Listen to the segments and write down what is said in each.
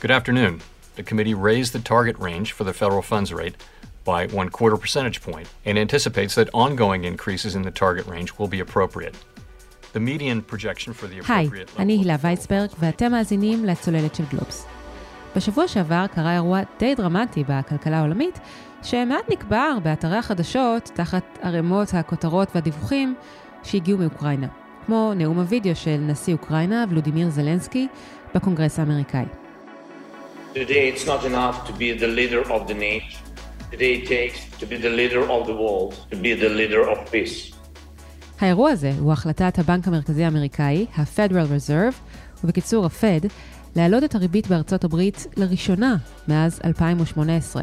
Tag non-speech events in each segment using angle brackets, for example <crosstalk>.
Good afternoon. The committee raised the target range for the federal funds rate by one quarter percentage point and anticipates that ongoing increases in the target range will be appropriate. The median projection for the היי, appropriate אני level הילה וייסברג ואתם מאזינים לצוללת של גלובס. בשבוע שעבר קרה אירוע די דרמטי בכלכלה העולמית, שמעט נקבר באתרי החדשות תחת ערימות הכותרות והדיווחים שהגיעו מאוקראינה, כמו נאום הוידאו של נשיא אוקראינה ולודימיר זלנסקי בקונגרס האמריקאי. Today, it's not enough to be the leader of the nation. Today, it takes to be the leader of the world, to be the leader of peace. האירוע הזה הוא החלטת הבנק המרכזי האמריקאי, ה-Federal Reserve, ובקיצור ה-Fed, להעלות את הריבית בארצות הברית לראשונה מאז 2018.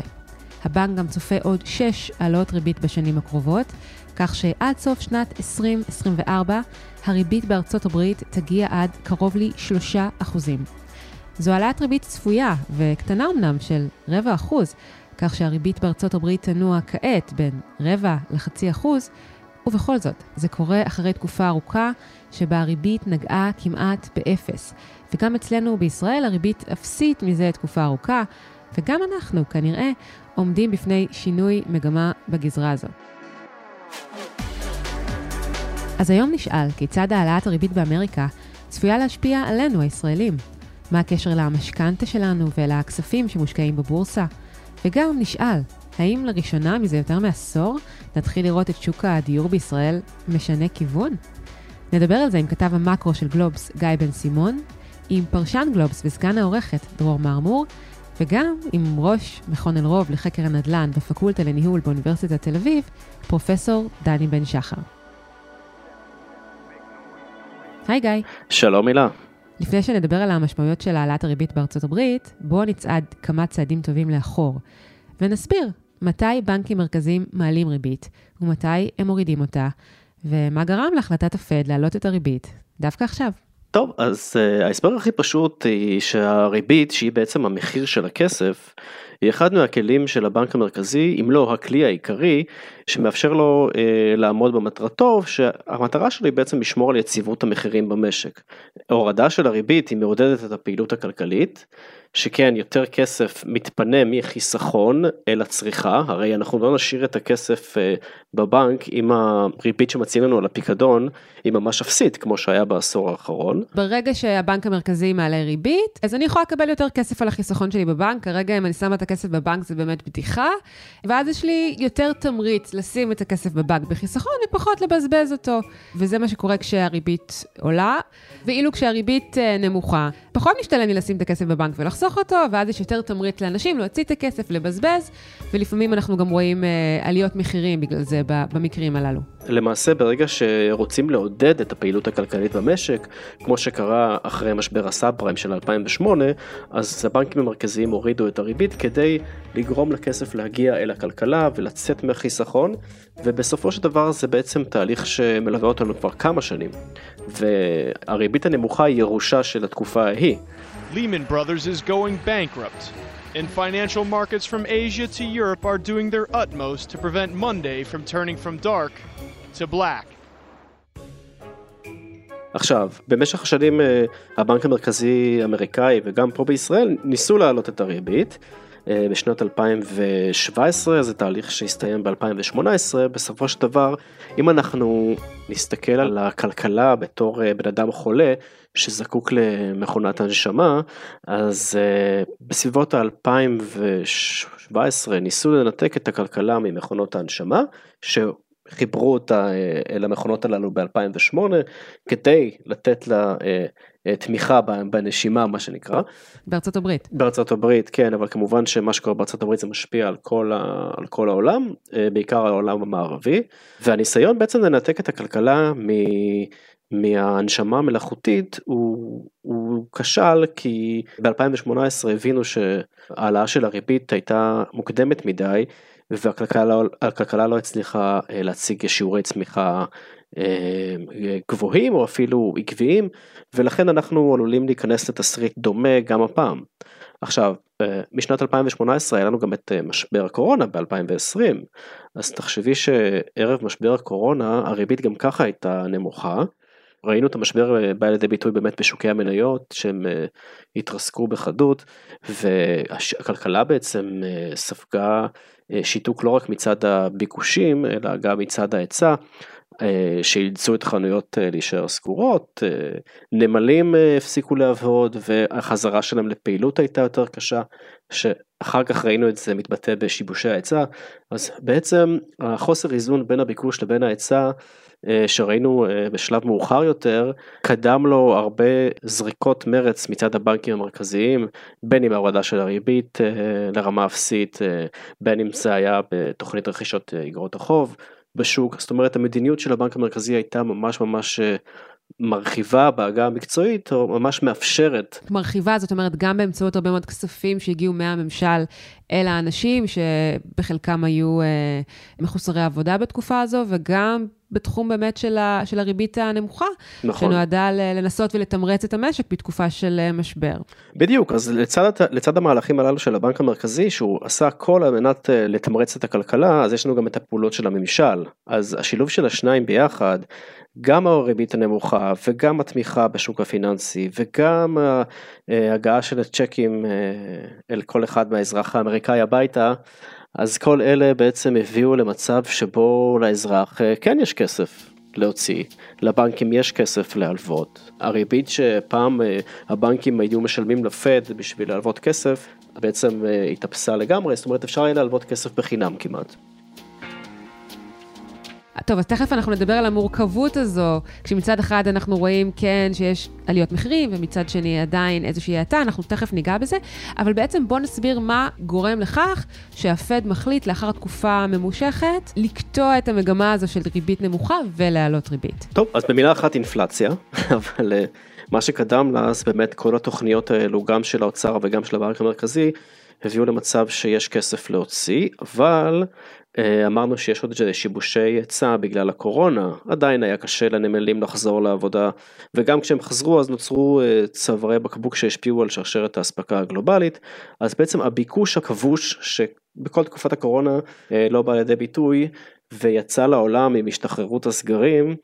הבנק גם צופה עוד שש העלאות ריבית בשנים הקרובות, כך שעד סוף שנת 2024 הריבית בארצות הברית תגיע עד קרוב ל-3%. זו העלאת ריבית צפויה וקטנה אמנם של רבע אחוז, כך שהריבית בארצות הברית תנוע כעת בין רבע לחצי אחוז, ובכל זאת, זה קורה אחרי תקופה ארוכה שבה הריבית נגעה כמעט באפס. וגם אצלנו בישראל הריבית אפסית מזה תקופה ארוכה, וגם אנחנו, כנראה, עומדים בפני שינוי מגמה בגזרה הזאת. אז היום נשאל כיצד העלאת הריבית באמריקה צפויה להשפיע עלינו, הישראלים. מה הקשר למשכנתה שלנו ולכספים שמושקעים בבורסה? וגם נשאל, האם לראשונה מזה יותר מעשור נתחיל לראות את שוק הדיור בישראל משנה כיוון? נדבר על זה עם כתב המקרו של גלובס, גיא בן סימון, עם פרשן גלובס וסגן העורכת, דרור מרמור, וגם עם ראש מכון אלרוב לחקר הנדל"ן בפקולטה לניהול באוניברסיטת תל אביב, פרופסור דני בן שחר. היי גיא. שלום הילה. לפני שנדבר על המשמעויות של העלאת הריבית בארצות הברית, בואו נצעד כמה צעדים טובים לאחור, ונסביר מתי בנקים מרכזיים מעלים ריבית, ומתי הם מורידים אותה, ומה גרם להחלטת הפד להעלות את הריבית דווקא עכשיו. טוב, אז uh, ההסבר הכי פשוט היא שהריבית, שהיא בעצם המחיר של הכסף, היא אחד מהכלים של הבנק המרכזי, אם לא הכלי העיקרי, שמאפשר לו uh, לעמוד במטרתו, שהמטרה שלו היא בעצם לשמור על יציבות המחירים במשק. הורדה של הריבית היא מעודדת את הפעילות הכלכלית, שכן יותר כסף מתפנה מחיסכון אל הצריכה, הרי אנחנו לא נשאיר את הכסף uh, בבנק אם הריבית שמציעים לנו על הפיקדון היא ממש אפסית, כמו שהיה בעשור האחרון. ברגע שהבנק המרכזי מעלה ריבית, אז אני יכולה לקבל יותר כסף על החיסכון שלי בבנק, כרגע אם אני שמה את הכסף בבנק זה באמת בדיחה, ואז יש לי יותר תמריץ לשים את הכסף בבנק בחיסכון ופחות לבזבז אותו. וזה מה שקורה כשהריבית עולה, ואילו כשהריבית אה, נמוכה, פחות משתלם לי לשים את הכסף בבנק ולחסוך אותו, ואז יש יותר תמריץ לאנשים להוציא את הכסף, לבזבז, ולפעמים אנחנו גם רואים אה, עליות מחירים בגלל זה במקרים הללו. למעשה ברגע שרוצים לעודד את הפעילות הכלכלית במשק, כמו שקרה אחרי משבר הסאב פריים של 2008, אז הבנקים המרכזיים הורידו את הריבית כדי לגרום לכסף להגיע אל הכלכלה ולצאת מהחיסכון, ובסופו של דבר זה בעצם תהליך שמלווה אותנו כבר כמה שנים. והריבית הנמוכה היא ירושה של התקופה ההיא. Lehman Brothers is going bankrupt, and financial markets from Asia to Europe are doing their utmost to prevent Monday from turning from dark to black. עכשיו, במשך השנים אה, הבנק המרכזי האמריקאי וגם פה בישראל ניסו להעלות את הריבית. אה, בשנת 2017 זה תהליך שהסתיים ב-2018, בסופו של דבר אם אנחנו נסתכל על הכלכלה בתור אה, בן אדם חולה שזקוק למכונת הנשמה, אז בסביבות ה-2017 ניסו לנתק את הכלכלה ממכונות ההנשמה, חיברו אותה אל המכונות הללו ב-2008 כדי לתת לה תמיכה בנשימה מה שנקרא. בארצות הברית. בארצות הברית כן אבל כמובן שמה שקורה בארצות הברית זה משפיע על כל, ה, על כל העולם בעיקר על העולם המערבי והניסיון בעצם לנתק את הכלכלה מ... מהנשמה המלאכותית הוא, הוא כשל כי ב-2018 הבינו שהעלאה של הריבית הייתה מוקדמת מדי והכלכלה לא הצליחה להציג שיעורי צמיחה גבוהים או אפילו עקביים ולכן אנחנו עלולים להיכנס לתסריט דומה גם הפעם. עכשיו משנת 2018 היה לנו גם את משבר הקורונה ב-2020 אז תחשבי שערב משבר הקורונה הריבית גם ככה הייתה נמוכה ראינו את המשבר בא לידי ביטוי באמת בשוקי המניות שהם התרסקו בחדות והכלכלה בעצם ספגה שיתוק לא רק מצד הביקושים אלא גם מצד ההיצע. אה, שאילצו את חנויות אה, להישאר סגורות, אה, נמלים הפסיקו לעבוד והחזרה שלהם לפעילות הייתה יותר קשה, שאחר כך ראינו את זה מתבטא בשיבושי ההיצע, אז בעצם החוסר איזון בין הביקוש לבין ההיצע שראינו בשלב מאוחר יותר, קדם לו הרבה זריקות מרץ מצד הבנקים המרכזיים, בין אם ההורדה של הריבית לרמה אפסית, בין אם זה היה בתוכנית רכישות אגרות החוב. בשוק, זאת אומרת המדיניות של הבנק המרכזי הייתה ממש ממש אה, מרחיבה בעגה המקצועית או ממש מאפשרת. מרחיבה זאת אומרת גם באמצעות הרבה מאוד כספים שהגיעו מהממשל אל האנשים שבחלקם היו אה, מחוסרי עבודה בתקופה הזו וגם בתחום באמת של, ה, של הריבית הנמוכה, נכון. שנועדה לנסות ולתמרץ את המשק בתקופה של אה, משבר. בדיוק, אז לצד, לצד המהלכים הללו של הבנק המרכזי, שהוא עשה הכל על מנת אה, לתמרץ את הכלכלה, אז יש לנו גם את הפעולות של הממשל. אז השילוב של השניים ביחד, גם הריבית הנמוכה וגם התמיכה בשוק הפיננסי וגם ההגעה אה, של הצ'קים אל כל אחד מהאזרח האמריקאי הביתה, אז כל אלה בעצם הביאו למצב שבו לאזרח אה, כן יש כסף להוציא, לבנקים יש כסף להלוות. הריבית שפעם אה, הבנקים היו משלמים לפד בשביל להלוות כסף, בעצם אה, התאפסה לגמרי, זאת אומרת אפשר היה להלוות כסף בחינם כמעט. טוב, אז תכף אנחנו נדבר על המורכבות הזו, כשמצד אחד אנחנו רואים, כן, שיש עליות מחירים, ומצד שני עדיין איזושהי האטה, אנחנו תכף ניגע בזה, אבל בעצם בואו נסביר מה גורם לכך שהפד מחליט לאחר תקופה ממושכת לקטוע את המגמה הזו של ריבית נמוכה ולהעלות ריבית. טוב, אז במילה אחת אינפלציה, <laughs> אבל אה, מה שקדם לה, אז באמת כל התוכניות האלו, גם של האוצר וגם של הבנק המרכזי, הביאו למצב שיש כסף להוציא, אבל אמרנו שיש עוד שיבושי היצע בגלל הקורונה, עדיין היה קשה לנמלים לחזור לעבודה, וגם כשהם חזרו אז נוצרו אה, צווארי בקבוק שהשפיעו על שרשרת האספקה הגלובלית, אז בעצם הביקוש הכבוש שבכל תקופת הקורונה אה, לא בא לידי ביטוי, ויצא לעולם עם השתחררות הסגרים, אה,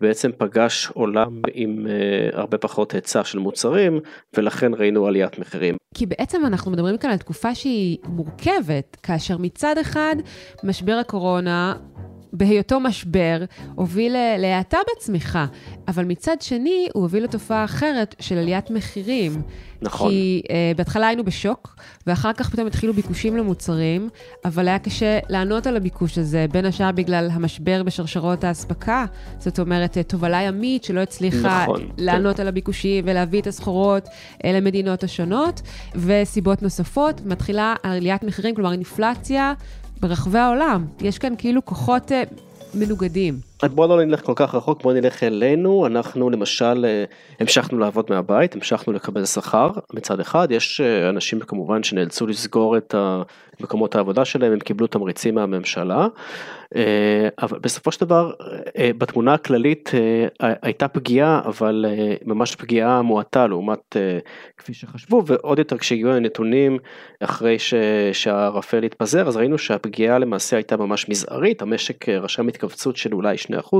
בעצם פגש עולם עם אה, הרבה פחות היצע של מוצרים, ולכן ראינו עליית מחירים. כי בעצם אנחנו מדברים כאן על תקופה שהיא מורכבת, כאשר מצד אחד משבר הקורונה בהיותו משבר, הוביל להאטה בצמיחה, אבל מצד שני, הוא הוביל לתופעה אחרת של עליית מחירים. נכון. כי uh, בהתחלה היינו בשוק, ואחר כך פתאום התחילו ביקושים למוצרים, אבל היה קשה לענות על הביקוש הזה, בין השאר בגלל המשבר בשרשרות האספקה. זאת אומרת, אה, תובלה ימית שלא הצליחה נכון, לענות כן. על הביקושים ולהביא את הסחורות אל המדינות השונות, וסיבות נוספות, מתחילה עליית מחירים, כלומר אינפלציה ברחבי העולם. יש כאן כאילו כוחות אה, מנוגדים. בוא לא נלך כל כך רחוק, בוא נלך אלינו, אנחנו למשל אה, המשכנו לעבוד מהבית, המשכנו לקבל שכר מצד אחד, יש אה, אנשים כמובן שנאלצו לסגור את מקומות העבודה שלהם, הם קיבלו תמריצים מהממשלה, אבל בסופו של דבר בתמונה הכללית הייתה פגיעה, אבל ממש פגיעה מועטה לעומת כפי שחשבו, ועוד יותר כשהגיעו הנתונים אחרי שהערפל התפזר, אז ראינו שהפגיעה למעשה הייתה ממש מזערית, המשק רשם התכווצות של אולי 2%,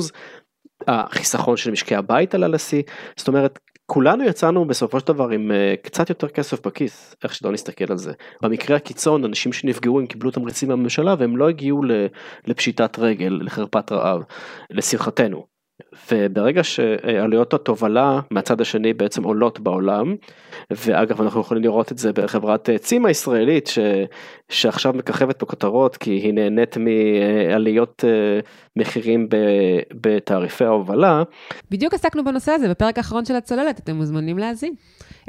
החיסכון של משקי הבית עלה לשיא, זאת אומרת כולנו יצאנו בסופו של דבר עם uh, קצת יותר כסף בכיס, איך שלא נסתכל על זה. במקרה הקיצון אנשים שנפגעו הם קיבלו תמריצים מהממשלה והם לא הגיעו לפשיטת רגל, לחרפת רעב, לשמחתנו. וברגע שעלויות התובלה מהצד השני בעצם עולות בעולם, ואגב אנחנו יכולים לראות את זה בחברת צימה ישראלית ש, שעכשיו מככבת בכותרות כי היא נהנית מעליות אה, מחירים בתעריפי ההובלה. בדיוק עסקנו בנושא הזה בפרק האחרון של הצוללת, אתם מוזמנים להאזין.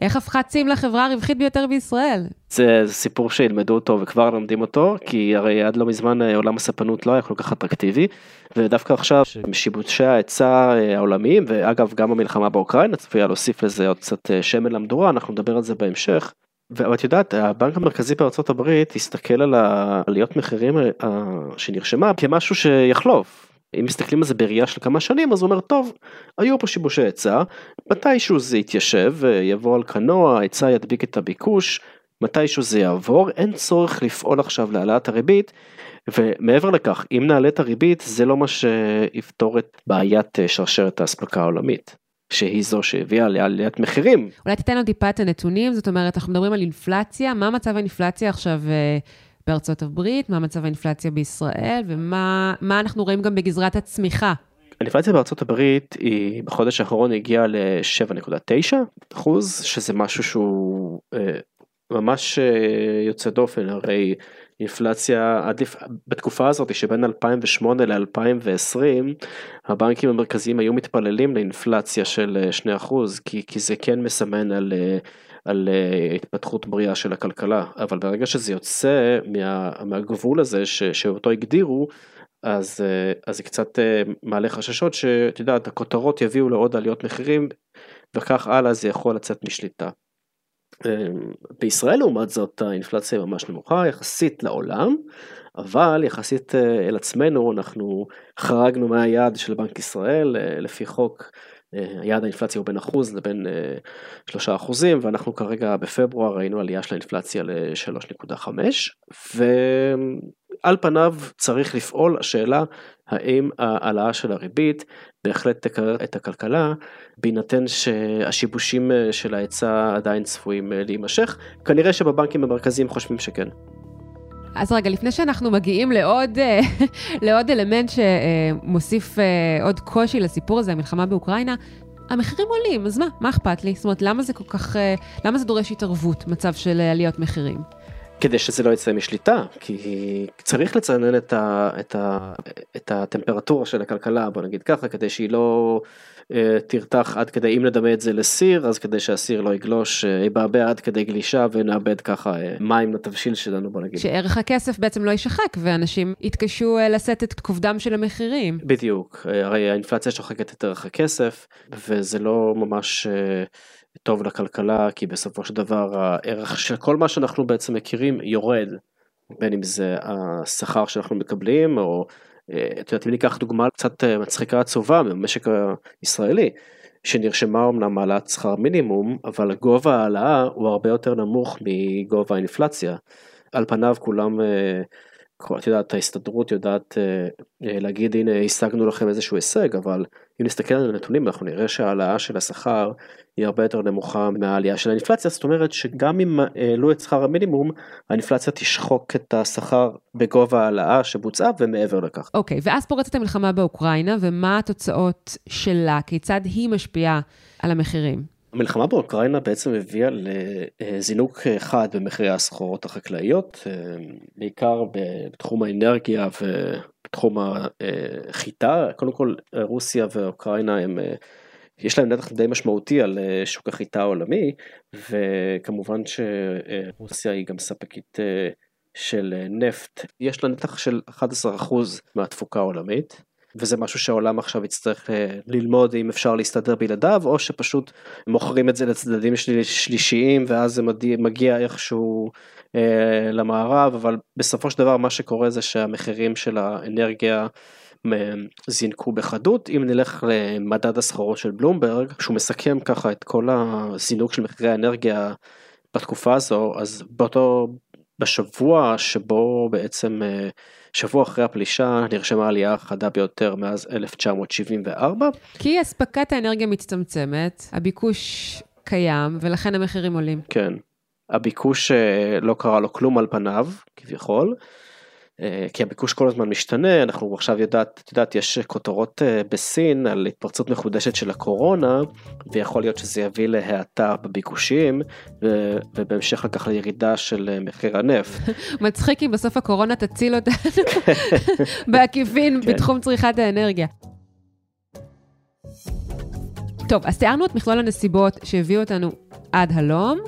איך הפכה צים לחברה הרווחית ביותר בישראל? זה, סיפור שילמדו אותו וכבר לומדים אותו, כי הרי עד לא מזמן אה, עולם הספנות לא היה כל כך אטרקטיבי, ודווקא עכשיו שיבושי ההיצע אה, העולמיים, ואגב גם המלחמה באוקראינה צפויה להוסיף לזה עוד קצת אה, שמן למדורה, אנחנו נדבר על זה בהמשך. ואת יודעת, הבנק המרכזי בארצות הברית הסתכל על העליות מחירים שנרשמה כמשהו שיחלוף. אם מסתכלים על זה בראייה של כמה שנים אז הוא אומר טוב היו פה שיבושי היצע מתישהו זה יתיישב יבוא על כנו ההיצע ידביק את הביקוש מתישהו זה יעבור, אין צורך לפעול עכשיו להעלאת הריבית, ומעבר לכך, אם נעלה את הריבית, זה לא מה שיפתור את בעיית אה, שרשרת האספקה העולמית. שהיא זו שהביאה לעליית מחירים. אולי תיתן לנו טיפה את הנתונים, זאת אומרת, אנחנו מדברים על אינפלציה, מה מצב האינפלציה עכשיו אה, בארצות הברית, מה מצב האינפלציה בישראל, ומה אנחנו רואים גם בגזרת הצמיחה. האינפלציה בארצות הברית היא בחודש האחרון הגיעה ל-7.9 אחוז, שזה משהו שהוא אה, ממש אה, יוצא דופן, הרי אינפלציה עד לפ... בתקופה הזאת שבין 2008 ל-2020 הבנקים המרכזיים היו מתפללים לאינפלציה של 2% אה, כי, כי זה כן מסמן על, אה, על התפתחות בריאה של הכלכלה אבל ברגע שזה יוצא מה, מהגבול הזה ש, שאותו הגדירו אז זה קצת מעלה חששות שאת יודעת הכותרות יביאו לעוד עליות מחירים וכך הלאה זה יכול לצאת משליטה. אמ, בישראל לעומת זאת האינפלציה ממש נמוכה יחסית לעולם, אבל יחסית אה, אל עצמנו אנחנו חרגנו מהיעד של בנק ישראל אה, לפי חוק. אה, יעד האינפלציה הוא בין אחוז לבין שלושה אחוזים ואנחנו כרגע בפברואר ראינו עלייה של האינפלציה ל-3.5 ועל פניו צריך לפעול השאלה האם העלאה של הריבית בהחלט תקרר את הכלכלה, בהינתן שהשיבושים אה, של ההיצע עדיין צפויים אה, להימשך, כנראה שבבנקים המרכזיים חושבים שכן. אז רגע, לפני שאנחנו מגיעים לעוד, אה, <laughs> לעוד אלמנט שמוסיף עוד קושי לסיפור הזה, המלחמה באוקראינה, המחירים עולים, אז מה? מה אכפת לי? זאת אומרת, למה זה כל כך, למה זה דורש התערבות, מצב של עליות מחירים? כדי שזה לא יצא משליטה, כי צריך לצנן את, ה, את, ה, את הטמפרטורה של הכלכלה, בוא נגיד ככה, כדי שהיא לא תרתח עד כדי, אם נדמה את זה לסיר, אז כדי שהסיר לא יגלוש, uh, יבעבע עד כדי גלישה ונאבד ככה uh, מים לתבשיל שלנו, בוא נגיד. שערך הכסף בעצם לא יישחק, ואנשים יתקשו לשאת את כובדם של המחירים. בדיוק, הרי האינפלציה שוחקת את ערך הכסף, וזה לא ממש... טוב לכלכלה כי בסופו של דבר הערך של כל מה שאנחנו בעצם מכירים יורד בין אם זה השכר שאנחנו מקבלים או אה, את יודעת אם ניקח דוגמה קצת אה, מצחיקה עצובה במשק הישראלי שנרשמה אמנם העלאת שכר מינימום אבל גובה ההעלאה הוא הרבה יותר נמוך מגובה האינפלציה. על פניו כולם אה, את יודעת ההסתדרות יודעת להגיד הנה השגנו לכם איזשהו הישג אבל אם נסתכל על הנתונים אנחנו נראה שהעלאה של השכר היא הרבה יותר נמוכה מהעלייה של האינפלציה, זאת אומרת שגם אם העלו את שכר המינימום, האינפלציה תשחוק את השכר בגובה העלאה שבוצעה ומעבר לכך. אוקיי, okay, ואז פורצת המלחמה באוקראינה, ומה התוצאות שלה? כיצד היא משפיעה על המחירים? המלחמה באוקראינה בעצם הביאה לזינוק חד במחירי הסחורות החקלאיות, בעיקר בתחום האנרגיה ובתחום החיטה. קודם כל רוסיה ואוקראינה הם יש להם נתח די משמעותי על אה, שוק החיטה העולמי, וכמובן שרוסיה היא גם ספקית אה, של אה, נפט. יש לה נתח של 11% מהתפוקה העולמית. וזה משהו שהעולם עכשיו יצטרך ללמוד אם אפשר להסתדר בלעדיו או שפשוט מוכרים את זה לצדדים שלישיים ואז זה מגיע איכשהו אה, למערב אבל בסופו של דבר מה שקורה זה שהמחירים של האנרגיה זינקו בחדות. אם נלך למדד הסחרות של בלומברג שהוא מסכם ככה את כל הזינוק של מחירי האנרגיה בתקופה הזו אז באותו בשבוע שבו בעצם אה, שבוע אחרי הפלישה נרשמה העלייה החדה ביותר מאז 1974. כי אספקת האנרגיה מצטמצמת הביקוש קיים ולכן המחירים עולים. כן הביקוש אה, לא קרה לו כלום על פניו כביכול. אה, כי הביקוש כל הזמן משתנה, אנחנו עכשיו יודעת, את יודעת, יש כותרות אה, בסין על התפרצות מחודשת של הקורונה, ויכול להיות שזה יביא להאטה בביקושים, ובהמשך לכך לירידה של אה, מחיר הנפט. <laughs> מצחיק אם בסוף הקורונה תציל אותנו <laughs> בעקיפין כן. בתחום צריכת האנרגיה. טוב, אז תיארנו את מכלול הנסיבות שהביאו אותנו עד הלום,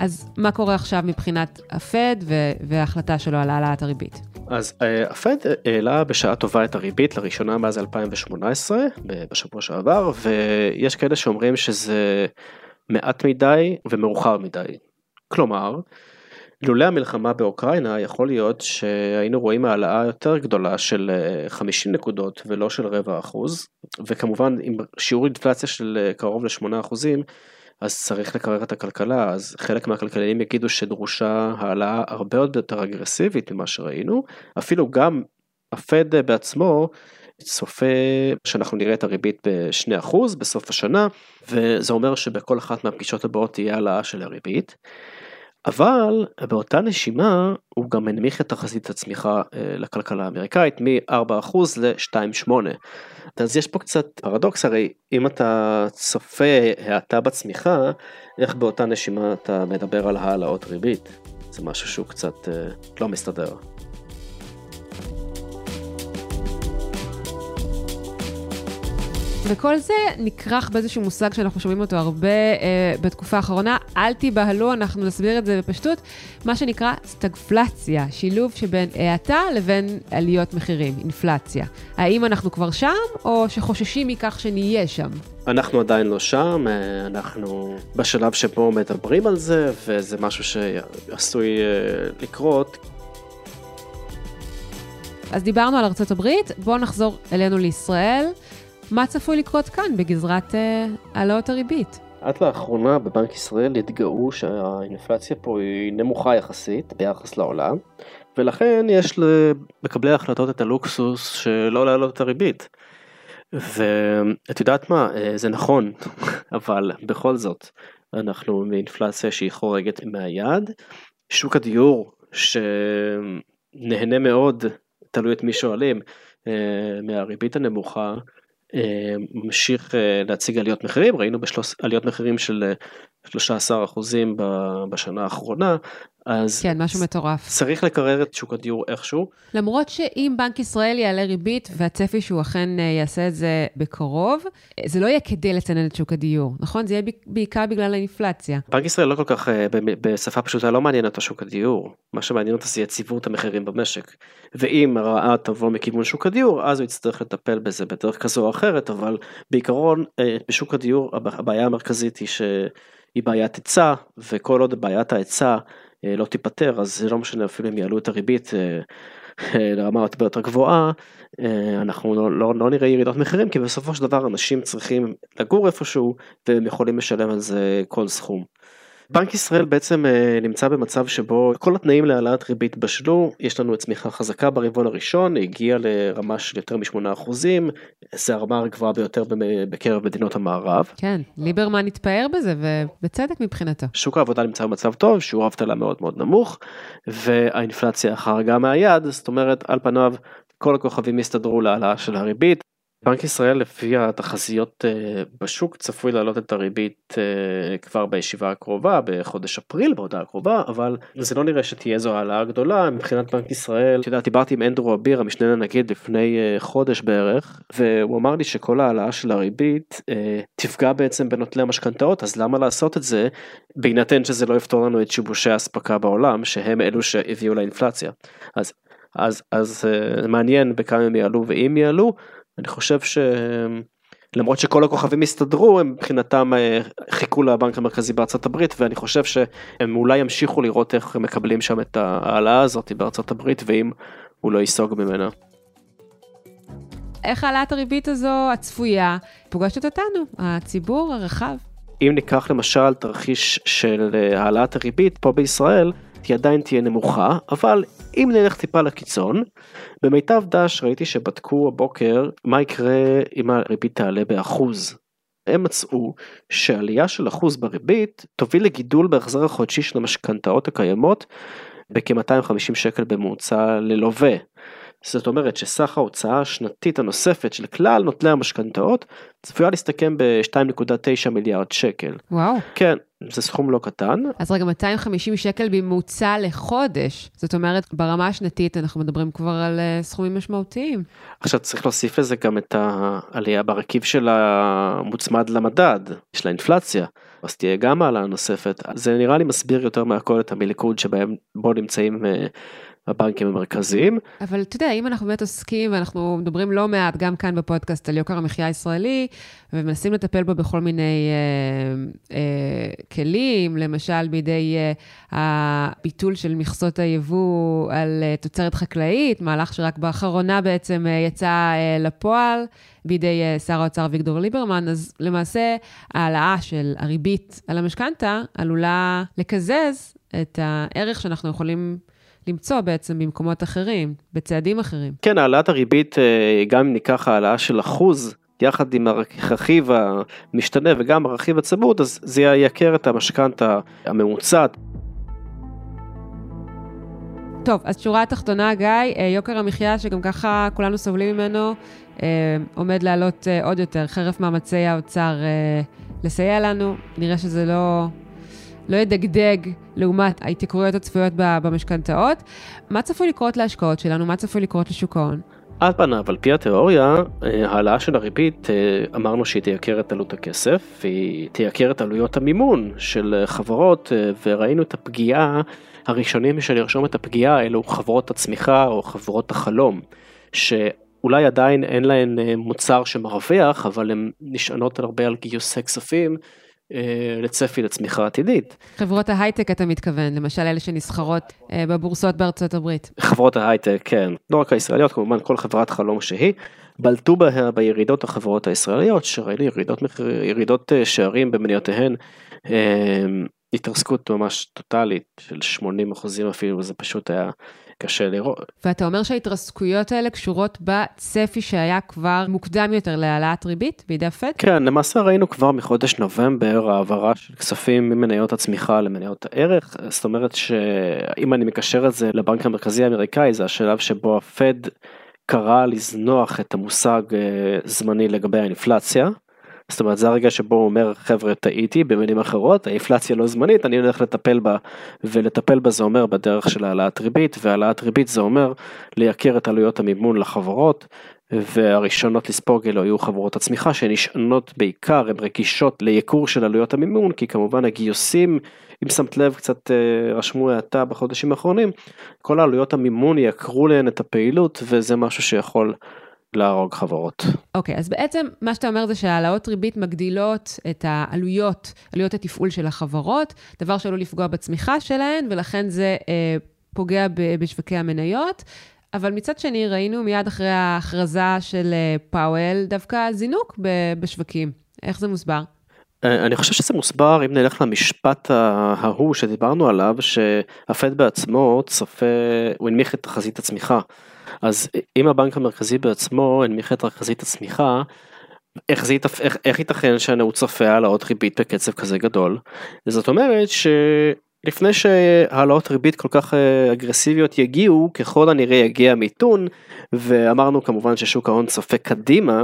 אז מה קורה עכשיו מבחינת הפד וההחלטה שלו על העלאת הריבית? אז הפד אה, העלה בשעה טובה את הריבית לראשונה מאז 2018 בשבוע שעבר ויש כאלה שאומרים שזה מעט מדי ומאוחר מדי. כלומר, לולא המלחמה באוקראינה יכול להיות שהיינו רואים העלאה יותר גדולה של 50 אה, נקודות ולא של רבע אחוז וכמובן עם שיעור אינפלציה של אה, קרוב ל-8 אחוזים אז צריך לקרר את הכלכלה, אז חלק מהכלכלנים יגידו שדרושה העלאה הרבה יותר אגרסיבית ממה שראינו, אפילו גם הפד בעצמו צופה שאנחנו נראה את הריבית ב-2% בסוף השנה, וזה אומר שבכל אחת מהפגישות הבאות תהיה העלאה של הריבית. אבל באותה נשימה הוא גם הנמיך את תחזית הצמיחה אה, לכלכלה האמריקאית מ-4% ל-2.8. אז יש פה קצת פרדוקס, הרי אם אתה צופה האטה בצמיחה, איך באותה נשימה אתה מדבר על העלאות ריבית? זה משהו שהוא קצת אה, לא מסתדר. וכל זה נכרך באיזשהו מושג שאנחנו שומעים אותו הרבה אה, בתקופה האחרונה, אל תיבהלו, אנחנו נסביר את זה בפשטות, מה שנקרא סטגפלציה, שילוב שבין האטה לבין עליות מחירים, אינפלציה. האם אנחנו כבר שם, או שחוששים מכך שנהיה שם? אנחנו עדיין לא שם, אה, אנחנו בשלב שבו מדברים על זה, וזה משהו שעשוי אה, לקרות. אז דיברנו על ארצות הברית, בואו נחזור אלינו לישראל. מה צפוי לקרות כאן בגזרת אה, העלאות הריבית? עד לאחרונה בבנק ישראל התגאו שהאינפלציה פה היא נמוכה יחסית ביחס לעולם, ולכן יש למקבלי ההחלטות את הלוקסוס שלא להעלות את הריבית. ואת יודעת מה, אה, זה נכון, <laughs> אבל בכל זאת, אנחנו מאינפלציה שהיא חורגת מהיעד. שוק הדיור שנהנה מאוד, תלוי את מי שואלים, אה, מהריבית הנמוכה, ממשיך אה, להציג עליות מחירים, ראינו בשלוש, עליות מחירים של 13 אה, אחוזים בשנה האחרונה, אז כן, משהו מטורף. צריך לקרר את שוק הדיור איכשהו. למרות שאם בנק ישראל יעלה ריבית, והצפי שהוא אכן יעשה את זה בקרוב, זה לא יהיה כדי לצנן את שוק הדיור, נכון? זה יהיה בעיקר בגלל האינפלציה. בנק ישראל לא כל כך, בשפה פשוטה, לא מעניין אותו שוק הדיור. מה שמעניין אותו זה יציבות המחירים במשק. ואם הרעה תבוא מכיוון שוק הדיור, אז הוא יצטרך לטפל בזה בדרך כזו או אחרת, אבל בעיקרון בשוק הדיור הבעיה המרכזית היא שהיא בעיית היצע, וכל עוד בעיית ההיצע אה, לא תיפתר, אז זה לא משנה אפילו אם יעלו את הריבית אה, אה, לרמה הרבה יותר גבוהה, אנחנו לא, לא, לא נראה ירידות מחירים, כי בסופו של דבר אנשים צריכים לגור איפשהו, והם יכולים לשלם על זה כל סכום. בנק ישראל בעצם אה, נמצא במצב שבו כל התנאים להעלאת ריבית בשלו, יש לנו צמיחה חזקה ברבעון הראשון, הגיע לרמה של יותר מ-8 אחוזים, זה הרמה הגבוהה ביותר בקרב מדינות המערב. כן, ליברמן התפאר בזה, ובצדק מבחינתו. שוק העבודה נמצא במצב טוב, שיעור אבטלה מאוד מאוד נמוך, והאינפלציה חרגה מהיד, זאת אומרת, על פניו כל הכוכבים יסתדרו להעלאה של הריבית. בנק ישראל לפי התחזיות אה, בשוק צפוי להעלות את הריבית אה, כבר בישיבה הקרובה בחודש אפריל בהודעה הקרובה אבל זה לא נראה שתהיה איזו העלאה גדולה מבחינת בנק ישראל. אתה יודע, דיברתי עם אנדרו אביר המשנה לנגיד לפני אה, חודש בערך והוא אמר לי שכל העלאה של הריבית תפגע בעצם בנוטלי המשכנתאות אז למה לעשות את זה בהינתן שזה לא יפתור לנו את שיבושי האספקה בעולם שהם אלו שהביאו לאינפלציה. אז אז אז מעניין בכמה הם יעלו ואם יעלו. אני חושב שלמרות שכל הכוכבים הסתדרו הם מבחינתם אה, חיכו לבנק המרכזי בארצות הברית ואני חושב שהם אולי ימשיכו לראות איך הם מקבלים שם את ההעלאה הזאת בארצות הברית ואם הוא לא ייסוג ממנה. איך העלאת הריבית הזו הצפויה פוגשת אותנו, הציבור הרחב? אם ניקח למשל תרחיש של אה, העלאת הריבית פה בישראל, היא עדיין תהיה נמוכה, אבל אם נלך טיפה לקיצון, במיטב דש ראיתי שבדקו הבוקר מה יקרה אם הריבית תעלה באחוז. הם מצאו שעלייה של אחוז בריבית תוביל לגידול בהחזר החודשי של המשכנתאות הקיימות בכ-250 שקל בממוצע ללווה. זאת אומרת שסך ההוצאה השנתית הנוספת של כלל נוטלי המשכנתאות צפויה להסתכם ב-2.9 מיליארד שקל. וואו. כן, זה סכום לא קטן. אז רגע, 250 שקל בממוצע לחודש. זאת אומרת, ברמה השנתית אנחנו מדברים כבר על uh, סכומים משמעותיים. עכשיו צריך להוסיף לזה גם את העלייה ברכיב של המוצמד למדד, יש לה אינפלציה. אז תהיה גם העלאה נוספת. זה נראה לי מסביר יותר מהכל את המיליקוד שבהם בו נמצאים uh, הבנקים המרכזיים. אבל אתה יודע, אם אנחנו באמת עוסקים, ואנחנו מדברים לא מעט, גם כאן בפודקאסט, על יוקר המחיה הישראלי, ומנסים לטפל בו בכל מיני אה, אה, כלים, למשל בידי אה, הביטול של מכסות היבוא על אה, תוצרת חקלאית, מהלך שרק באחרונה בעצם אה, יצא אה, לפועל. בידי אה, שר האוצר אביגדור ליברמן, אז למעשה העלאה של הריבית על המשכנתה עלולה לקזז את הערך שאנחנו יכולים למצוא בעצם במקומות אחרים, בצעדים אחרים. כן, העלאת הריבית, אה, גם אם ניקח העלאה של אחוז, יחד עם הרכיב המשתנה וגם הרכיב הצמוד, אז זה ייקר את המשכנתה הממוצעת. טוב, אז שורה התחתונה, גיא, אה, יוקר המחיה, שגם ככה כולנו סובלים ממנו, עומד לעלות עוד יותר, חרף מאמצי האוצר לסייע לנו. נראה שזה לא, לא ידגדג לעומת ההתייקרויות הצפויות במשכנתאות. מה צפוי לקרות להשקעות שלנו? מה צפוי לקרות לשוק ההון? על פניו, על פי התיאוריה, אה, העלאה של הריבית, אה, אמרנו שהיא תייקר את עלות הכסף, היא תייקר את עלויות המימון של חברות, אה, וראינו את הפגיעה, הראשונים שנרשום את הפגיעה אלו חברות הצמיחה או חברות החלום, שאולי עדיין אין להן מוצר שמרוויח, אבל הן נשענות הרבה על גיוסי כספים. אה, לצפי לצמיחה עתידית. חברות ההייטק אתה מתכוון, למשל אלה שנסחרות אה, בבורסות בארצות הברית. חברות ההייטק, כן. לא רק הישראליות, כמובן כל חברת חלום שהיא. בלטו בה בירידות החברות הישראליות, שראינו ירידות, ירידות אה, שערים במניותיהן, התרסקות ממש טוטאלית של 80 אחוזים אפילו, וזה פשוט היה קשה לראות. ואתה אומר שההתרסקויות האלה קשורות בצפי שהיה כבר מוקדם יותר להעלאת ריבית בידי הפד? כן, למעשה ראינו כבר מחודש נובמבר העברה של כספים ממניות הצמיחה למניות הערך, זאת אומרת שאם אני מקשר את זה לבנק המרכזי האמריקאי, זה השלב שבו הפד קרא לזנוח את המושג אה, זמני לגבי האינפלציה. זאת אומרת זה הרגע שבו הוא אומר חבר'ה טעיתי במילים אחרות האינפלציה לא זמנית אני הולך לטפל בה ולטפל בה זה אומר בדרך של העלאת ריבית והעלאת ריבית זה אומר לייקר את עלויות המימון לחברות והראשונות לספוג אלו היו חברות הצמיחה שנשענות בעיקר הן רגישות לייקור של עלויות המימון כי כמובן הגיוסים אם שמת לב קצת אה, רשמו האטה בחודשים האחרונים כל העלויות המימון יקרו להן את הפעילות וזה משהו שיכול להרוג חברות. אוקיי, okay, אז בעצם מה שאתה אומר זה שהעלאות ריבית מגדילות את העלויות, עלויות התפעול של החברות, דבר שעלול לפגוע בצמיחה שלהן, ולכן זה אה, פוגע בשווקי המניות. אבל מצד שני, ראינו מיד אחרי ההכרזה של אה, פאוול דווקא זינוק בשווקים. איך זה מוסבר? אה, אני חושב שזה מוסבר אם נלך למשפט ההוא שדיברנו עליו, שהפד בעצמו צופה, הוא הנמיך את תחזית הצמיחה. אז אם הבנק המרכזי בעצמו הנמיך את תחזית הצמיחה, איך, זה יתפ... איך, איך ייתכן שהוא צופה העלאות ריבית בקצב כזה גדול? זאת אומרת שלפני שהעלאות ריבית כל כך אה, אגרסיביות יגיעו, ככל הנראה יגיע מיתון, ואמרנו כמובן ששוק ההון צופה קדימה,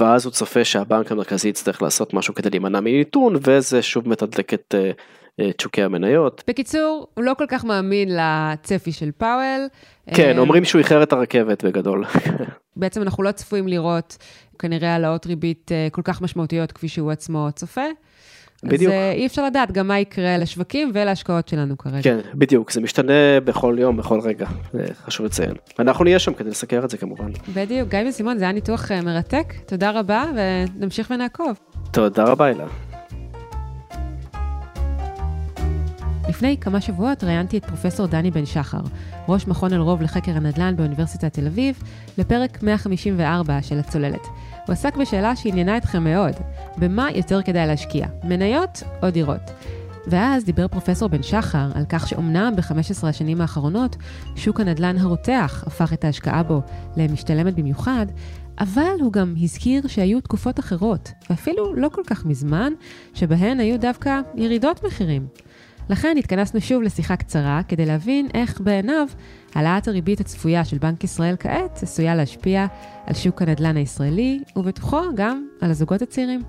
ואז הוא צופה שהבנק המרכזי יצטרך לעשות משהו כדי להימנע ממיתון, וזה שוב מתדלק את אה, את שוקי המניות. בקיצור, הוא לא כל כך מאמין לצפי של פאוול. כן, אה, אומרים שהוא איחר את הרכבת בגדול. <laughs> בעצם אנחנו לא צפויים לראות כנראה העלאות ריבית אה, כל כך משמעותיות כפי שהוא עצמו צופה. בדיוק. אז אה, אי אפשר לדעת גם מה יקרה לשווקים ולהשקעות שלנו כרגע. כן, בדיוק, זה משתנה בכל יום, בכל רגע, חשוב לציין. אנחנו נהיה שם כדי לסקר את זה כמובן. בדיוק, גיא וסימון, זה היה ניתוח מרתק, תודה רבה ונמשיך ונעקוב. תודה רבה, אלה. לפני כמה שבועות ראיינתי את פרופסור דני בן שחר, ראש מכון אלרוב לחקר הנדל"ן באוניברסיטת תל אביב, לפרק 154 של הצוללת. הוא עסק בשאלה שעניינה אתכם מאוד, במה יותר כדאי להשקיע, מניות או דירות? ואז דיבר פרופסור בן שחר על כך שאומנם ב-15 השנים האחרונות שוק הנדל"ן הרותח הפך את ההשקעה בו למשתלמת במיוחד, אבל הוא גם הזכיר שהיו תקופות אחרות, ואפילו לא כל כך מזמן, שבהן היו דווקא ירידות מחירים. לכן התכנסנו שוב לשיחה קצרה כדי להבין איך בעיניו העלאת הריבית הצפויה של בנק ישראל כעת עשויה להשפיע על שוק הנדל"ן הישראלי, ובתוכו גם על הזוגות הצעירים.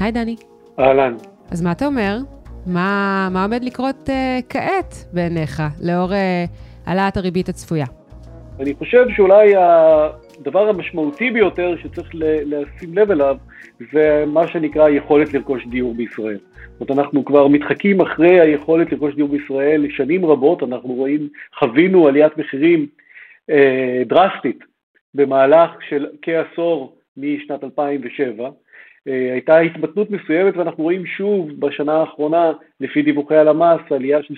היי דני. אהלן. אז מה אתה אומר? מה, מה עומד לקרות uh, כעת בעיניך, לאור uh, העלאת הריבית הצפויה? אני חושב שאולי הדבר המשמעותי ביותר שצריך לשים לב אליו זה מה שנקרא יכולת לרכוש דיור בישראל. זאת אומרת, אנחנו כבר מתחקים אחרי היכולת לרכוש דיור בישראל שנים רבות, אנחנו רואים, חווינו עליית מחירים אה, דרסטית במהלך של כעשור משנת 2007. אה, הייתה התמתנות מסוימת ואנחנו רואים שוב בשנה האחרונה, לפי דיווחי הלמ"ס, עלייה של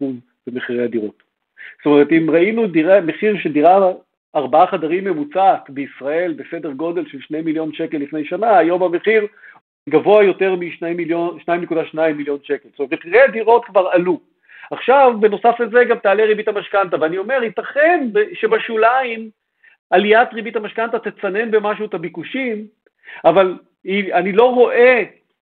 13% במחירי הדירות. זאת אומרת, אם ראינו דירה, מחיר של דירה ארבעה חדרים ממוצעת בישראל בסדר גודל של 2 מיליון שקל לפני שנה, היום המחיר גבוה יותר מ-2.2 מיליון שקל. זאת אומרת, מחירי הדירות כבר עלו. עכשיו, בנוסף לזה גם תעלה ריבית המשכנתה, ואני אומר, ייתכן שבשוליים עליית ריבית המשכנתה תצנן במשהו את הביקושים, אבל אני לא רואה,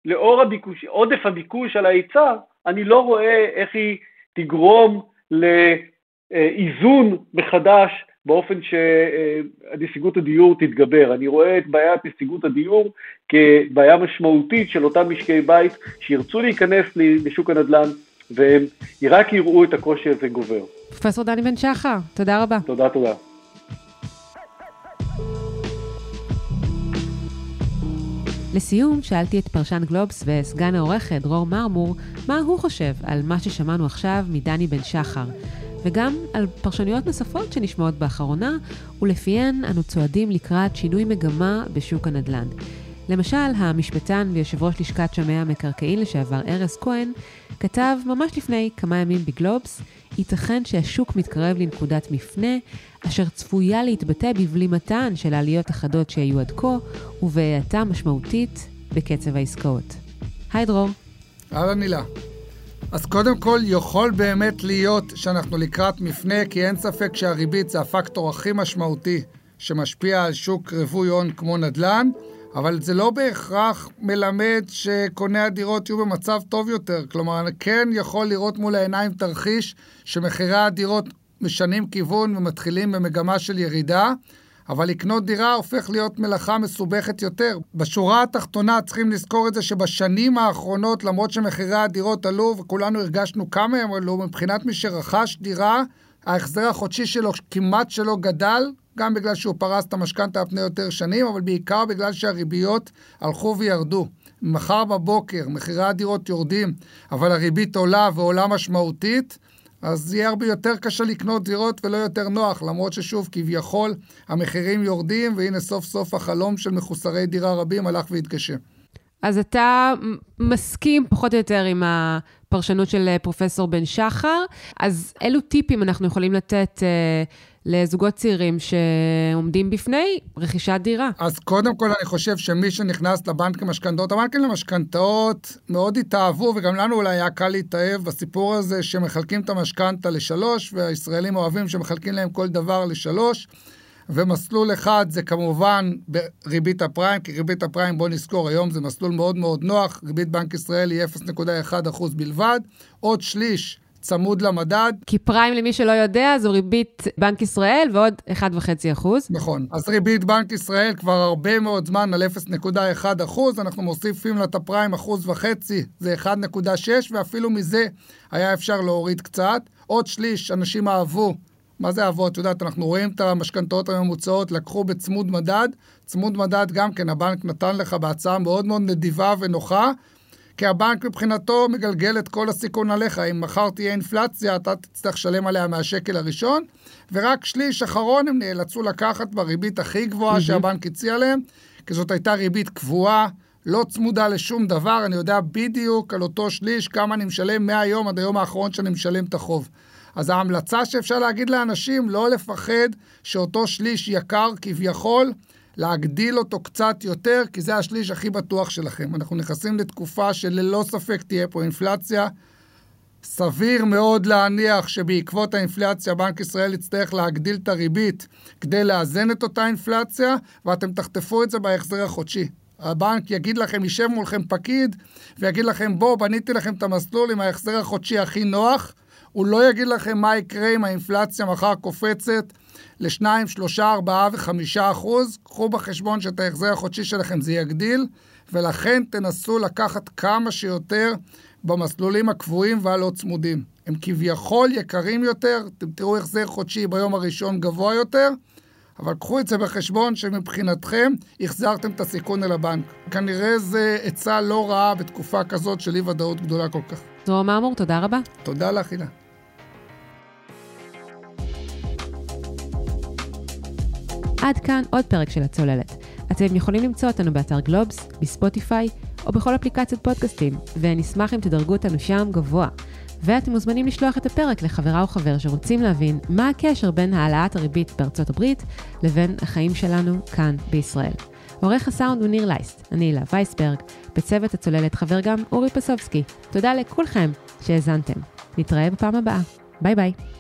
לאור הביקוש, עודף הביקוש על ההיצע, אני לא רואה איך היא תגרום לאיזון מחדש באופן שנסיגות הדיור תתגבר. אני רואה את בעיית נסיגות הדיור כבעיה משמעותית של אותם משקי בית שירצו להיכנס לשוק הנדל"ן והם רק יראו את הקושי הזה גובר. פרופסור דני בן שחר, תודה רבה. תודה, תודה. לסיום, שאלתי את פרשן גלובס וסגן העורכת דרור מרמור מה הוא חושב על מה ששמענו עכשיו מדני בן שחר, וגם על פרשנויות נוספות שנשמעות באחרונה, ולפיהן אנו צועדים לקראת שינוי מגמה בשוק הנדל"ן. למשל, המשפטן ויושב ראש לשכת שמאי המקרקעין לשעבר ארז כהן, כתב ממש לפני כמה ימים בגלובס, ייתכן שהשוק מתקרב לנקודת מפנה, אשר צפויה להתבטא בבלימתן של העליות החדות שהיו עד כה, ובהאטה משמעותית בקצב העסקאות. היי דרור. אהלן מילה. אז קודם כל, יכול באמת להיות שאנחנו לקראת מפנה, כי אין ספק שהריבית זה הפקטור הכי משמעותי שמשפיע על שוק רווי הון כמו נדל"ן. אבל זה לא בהכרח מלמד שקוני הדירות יהיו במצב טוב יותר. כלומר, כן יכול לראות מול העיניים תרחיש שמחירי הדירות משנים כיוון ומתחילים במגמה של ירידה, אבל לקנות דירה הופך להיות מלאכה מסובכת יותר. בשורה התחתונה צריכים לזכור את זה שבשנים האחרונות, למרות שמחירי הדירות עלו וכולנו הרגשנו כמה הם עלו, מבחינת מי שרכש דירה, ההחזר החודשי שלו כמעט שלא גדל, גם בגלל שהוא פרס את המשכנתה על פני יותר שנים, אבל בעיקר בגלל שהריביות הלכו וירדו. מחר בבוקר מחירי הדירות יורדים, אבל הריבית עולה ועולה משמעותית, אז יהיה הרבה יותר קשה לקנות דירות ולא יותר נוח, למרות ששוב, כביכול, המחירים יורדים, והנה סוף סוף החלום של מחוסרי דירה רבים הלך והתגשם. אז אתה מסכים פחות או יותר עם הפרשנות של אה, פרופסור בן שחר, אז אילו טיפים אנחנו יכולים לתת אה, לזוגות צעירים שעומדים בפני רכישת דירה? אז קודם כל אני חושב שמי שנכנס לבנק למשכנתאות, הבנקים למשכנתאות מאוד התאהבו, וגם לנו אולי היה קל להתאהב בסיפור הזה שמחלקים את המשכנתה לשלוש, והישראלים אוהבים שמחלקים להם כל דבר לשלוש. ומסלול אחד זה כמובן בריבית הפריים, כי ריבית הפריים, בואו נזכור, היום זה מסלול מאוד מאוד נוח, ריבית בנק ישראל היא 0.1% בלבד, עוד שליש צמוד למדד. כי פריים, למי שלא יודע, זו ריבית בנק ישראל ועוד 1.5 אחוז. נכון. אז ריבית בנק ישראל כבר הרבה מאוד זמן על 0.1 אחוז, אנחנו מוסיפים לה את הפריים אחוז וחצי, זה 1.6, ואפילו מזה היה אפשר להוריד קצת. עוד שליש, אנשים אהבו. מה זה אהבו? את יודעת, אנחנו רואים את המשכנתאות הממוצעות, לקחו בצמוד מדד. צמוד מדד גם כן, הבנק נתן לך בהצעה מאוד מאוד נדיבה ונוחה, כי הבנק מבחינתו מגלגל את כל הסיכון עליך. אם מחר תהיה אינפלציה, אתה תצטרך לשלם עליה מהשקל הראשון, ורק שליש אחרון הם נאלצו לקחת בריבית הכי גבוהה mm-hmm. שהבנק הציע להם, כי זאת הייתה ריבית קבועה, לא צמודה לשום דבר, אני יודע בדיוק על אותו שליש כמה אני משלם מהיום עד היום האחרון שאני משלם את החוב. אז ההמלצה שאפשר להגיד לאנשים, לא לפחד שאותו שליש יקר כביכול, להגדיל אותו קצת יותר, כי זה השליש הכי בטוח שלכם. אנחנו נכנסים לתקופה שללא ספק תהיה פה אינפלציה. סביר מאוד להניח שבעקבות האינפלציה בנק ישראל יצטרך להגדיל את הריבית כדי לאזן את אותה אינפלציה, ואתם תחטפו את זה בהחזר החודשי. הבנק יגיד לכם, יישב מולכם פקיד, ויגיד לכם, בואו, בניתי לכם את המסלול עם ההחזר החודשי הכי נוח. הוא לא יגיד לכם מה יקרה אם האינפלציה מחר קופצת ל-2, 3, 4 ו-5 אחוז, קחו בחשבון שאת ההחזר החודשי שלכם זה יגדיל, ולכן תנסו לקחת כמה שיותר במסלולים הקבועים והלא צמודים. הם כביכול יקרים יותר, אתם תראו החזר חודשי ביום הראשון גבוה יותר, אבל קחו את זה בחשבון שמבחינתכם החזרתם את הסיכון אל הבנק. כנראה זה עצה לא רעה בתקופה כזאת של אי ודאות גדולה כל כך. דרור מרמור, תודה רבה. תודה לך, הילה. עד כאן עוד פרק של הצוללת. אתם יכולים למצוא אותנו באתר גלובס, בספוטיפיי או בכל אפליקציות פודקאסטים, ונשמח אם תדרגו אותנו שם גבוה. ואתם מוזמנים לשלוח את הפרק לחברה או חבר שרוצים להבין מה הקשר בין העלאת הריבית בארצות הברית לבין החיים שלנו כאן בישראל. עורך הסאונד הוא ניר לייסט, אני הילה וייסברג, בצוות הצוללת חבר גם אורי פסובסקי. תודה לכולכם שהאזנתם. נתראה בפעם הבאה. ביי ביי.